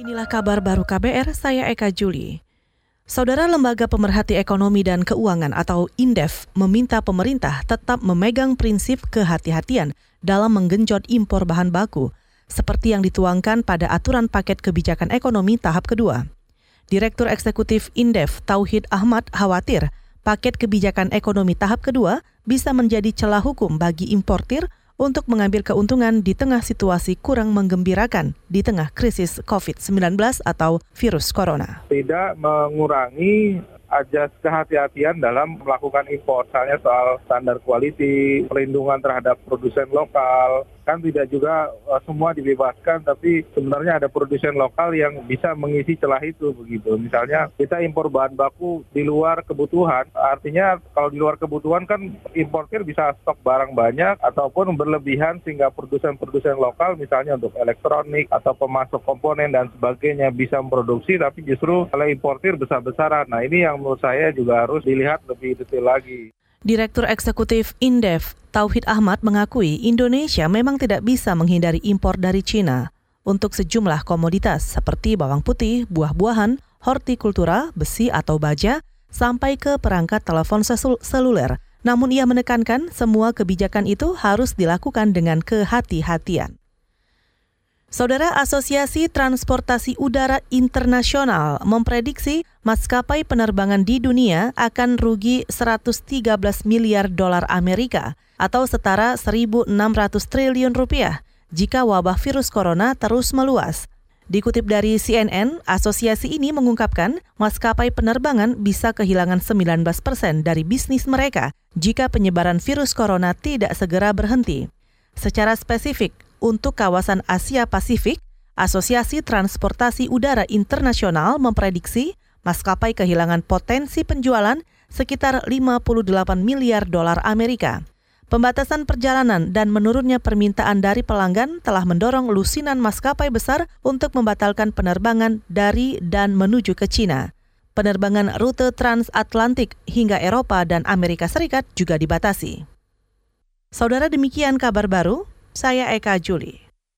Inilah kabar baru KBR, saya Eka Juli. Saudara Lembaga Pemerhati Ekonomi dan Keuangan atau INDEF meminta pemerintah tetap memegang prinsip kehati-hatian dalam menggenjot impor bahan baku, seperti yang dituangkan pada aturan paket kebijakan ekonomi tahap kedua. Direktur Eksekutif INDEF Tauhid Ahmad khawatir paket kebijakan ekonomi tahap kedua bisa menjadi celah hukum bagi importir untuk mengambil keuntungan di tengah situasi kurang menggembirakan di tengah krisis COVID-19 atau virus corona. Tidak mengurangi ajas kehati-hatian dalam melakukan impor, misalnya soal standar quality, perlindungan terhadap produsen lokal, kan tidak juga uh, semua dibebaskan tapi sebenarnya ada produsen lokal yang bisa mengisi celah itu begitu. Misalnya kita impor bahan baku di luar kebutuhan artinya kalau di luar kebutuhan kan importir bisa stok barang banyak ataupun berlebihan sehingga produsen-produsen lokal misalnya untuk elektronik atau pemasok komponen dan sebagainya bisa memproduksi tapi justru kalau importir besar-besaran. Nah ini yang menurut saya juga harus dilihat lebih detail lagi Direktur Eksekutif Indef Tauhid Ahmad mengakui Indonesia memang tidak bisa menghindari impor dari Cina untuk sejumlah komoditas seperti bawang putih, buah-buahan, hortikultura, besi atau baja, sampai ke perangkat telepon seluler. Namun ia menekankan semua kebijakan itu harus dilakukan dengan kehati-hatian. Saudara Asosiasi Transportasi Udara Internasional memprediksi maskapai penerbangan di dunia akan rugi 113 miliar dolar Amerika atau setara 1.600 triliun rupiah jika wabah virus corona terus meluas. Dikutip dari CNN, asosiasi ini mengungkapkan maskapai penerbangan bisa kehilangan 19 persen dari bisnis mereka jika penyebaran virus corona tidak segera berhenti. Secara spesifik, untuk kawasan Asia Pasifik, Asosiasi Transportasi Udara Internasional memprediksi maskapai kehilangan potensi penjualan sekitar 58 miliar dolar Amerika. Pembatasan perjalanan dan menurunnya permintaan dari pelanggan telah mendorong lusinan maskapai besar untuk membatalkan penerbangan dari dan menuju ke Cina. Penerbangan rute transatlantik hingga Eropa dan Amerika Serikat juga dibatasi. Saudara demikian kabar baru, saya Eka Juli.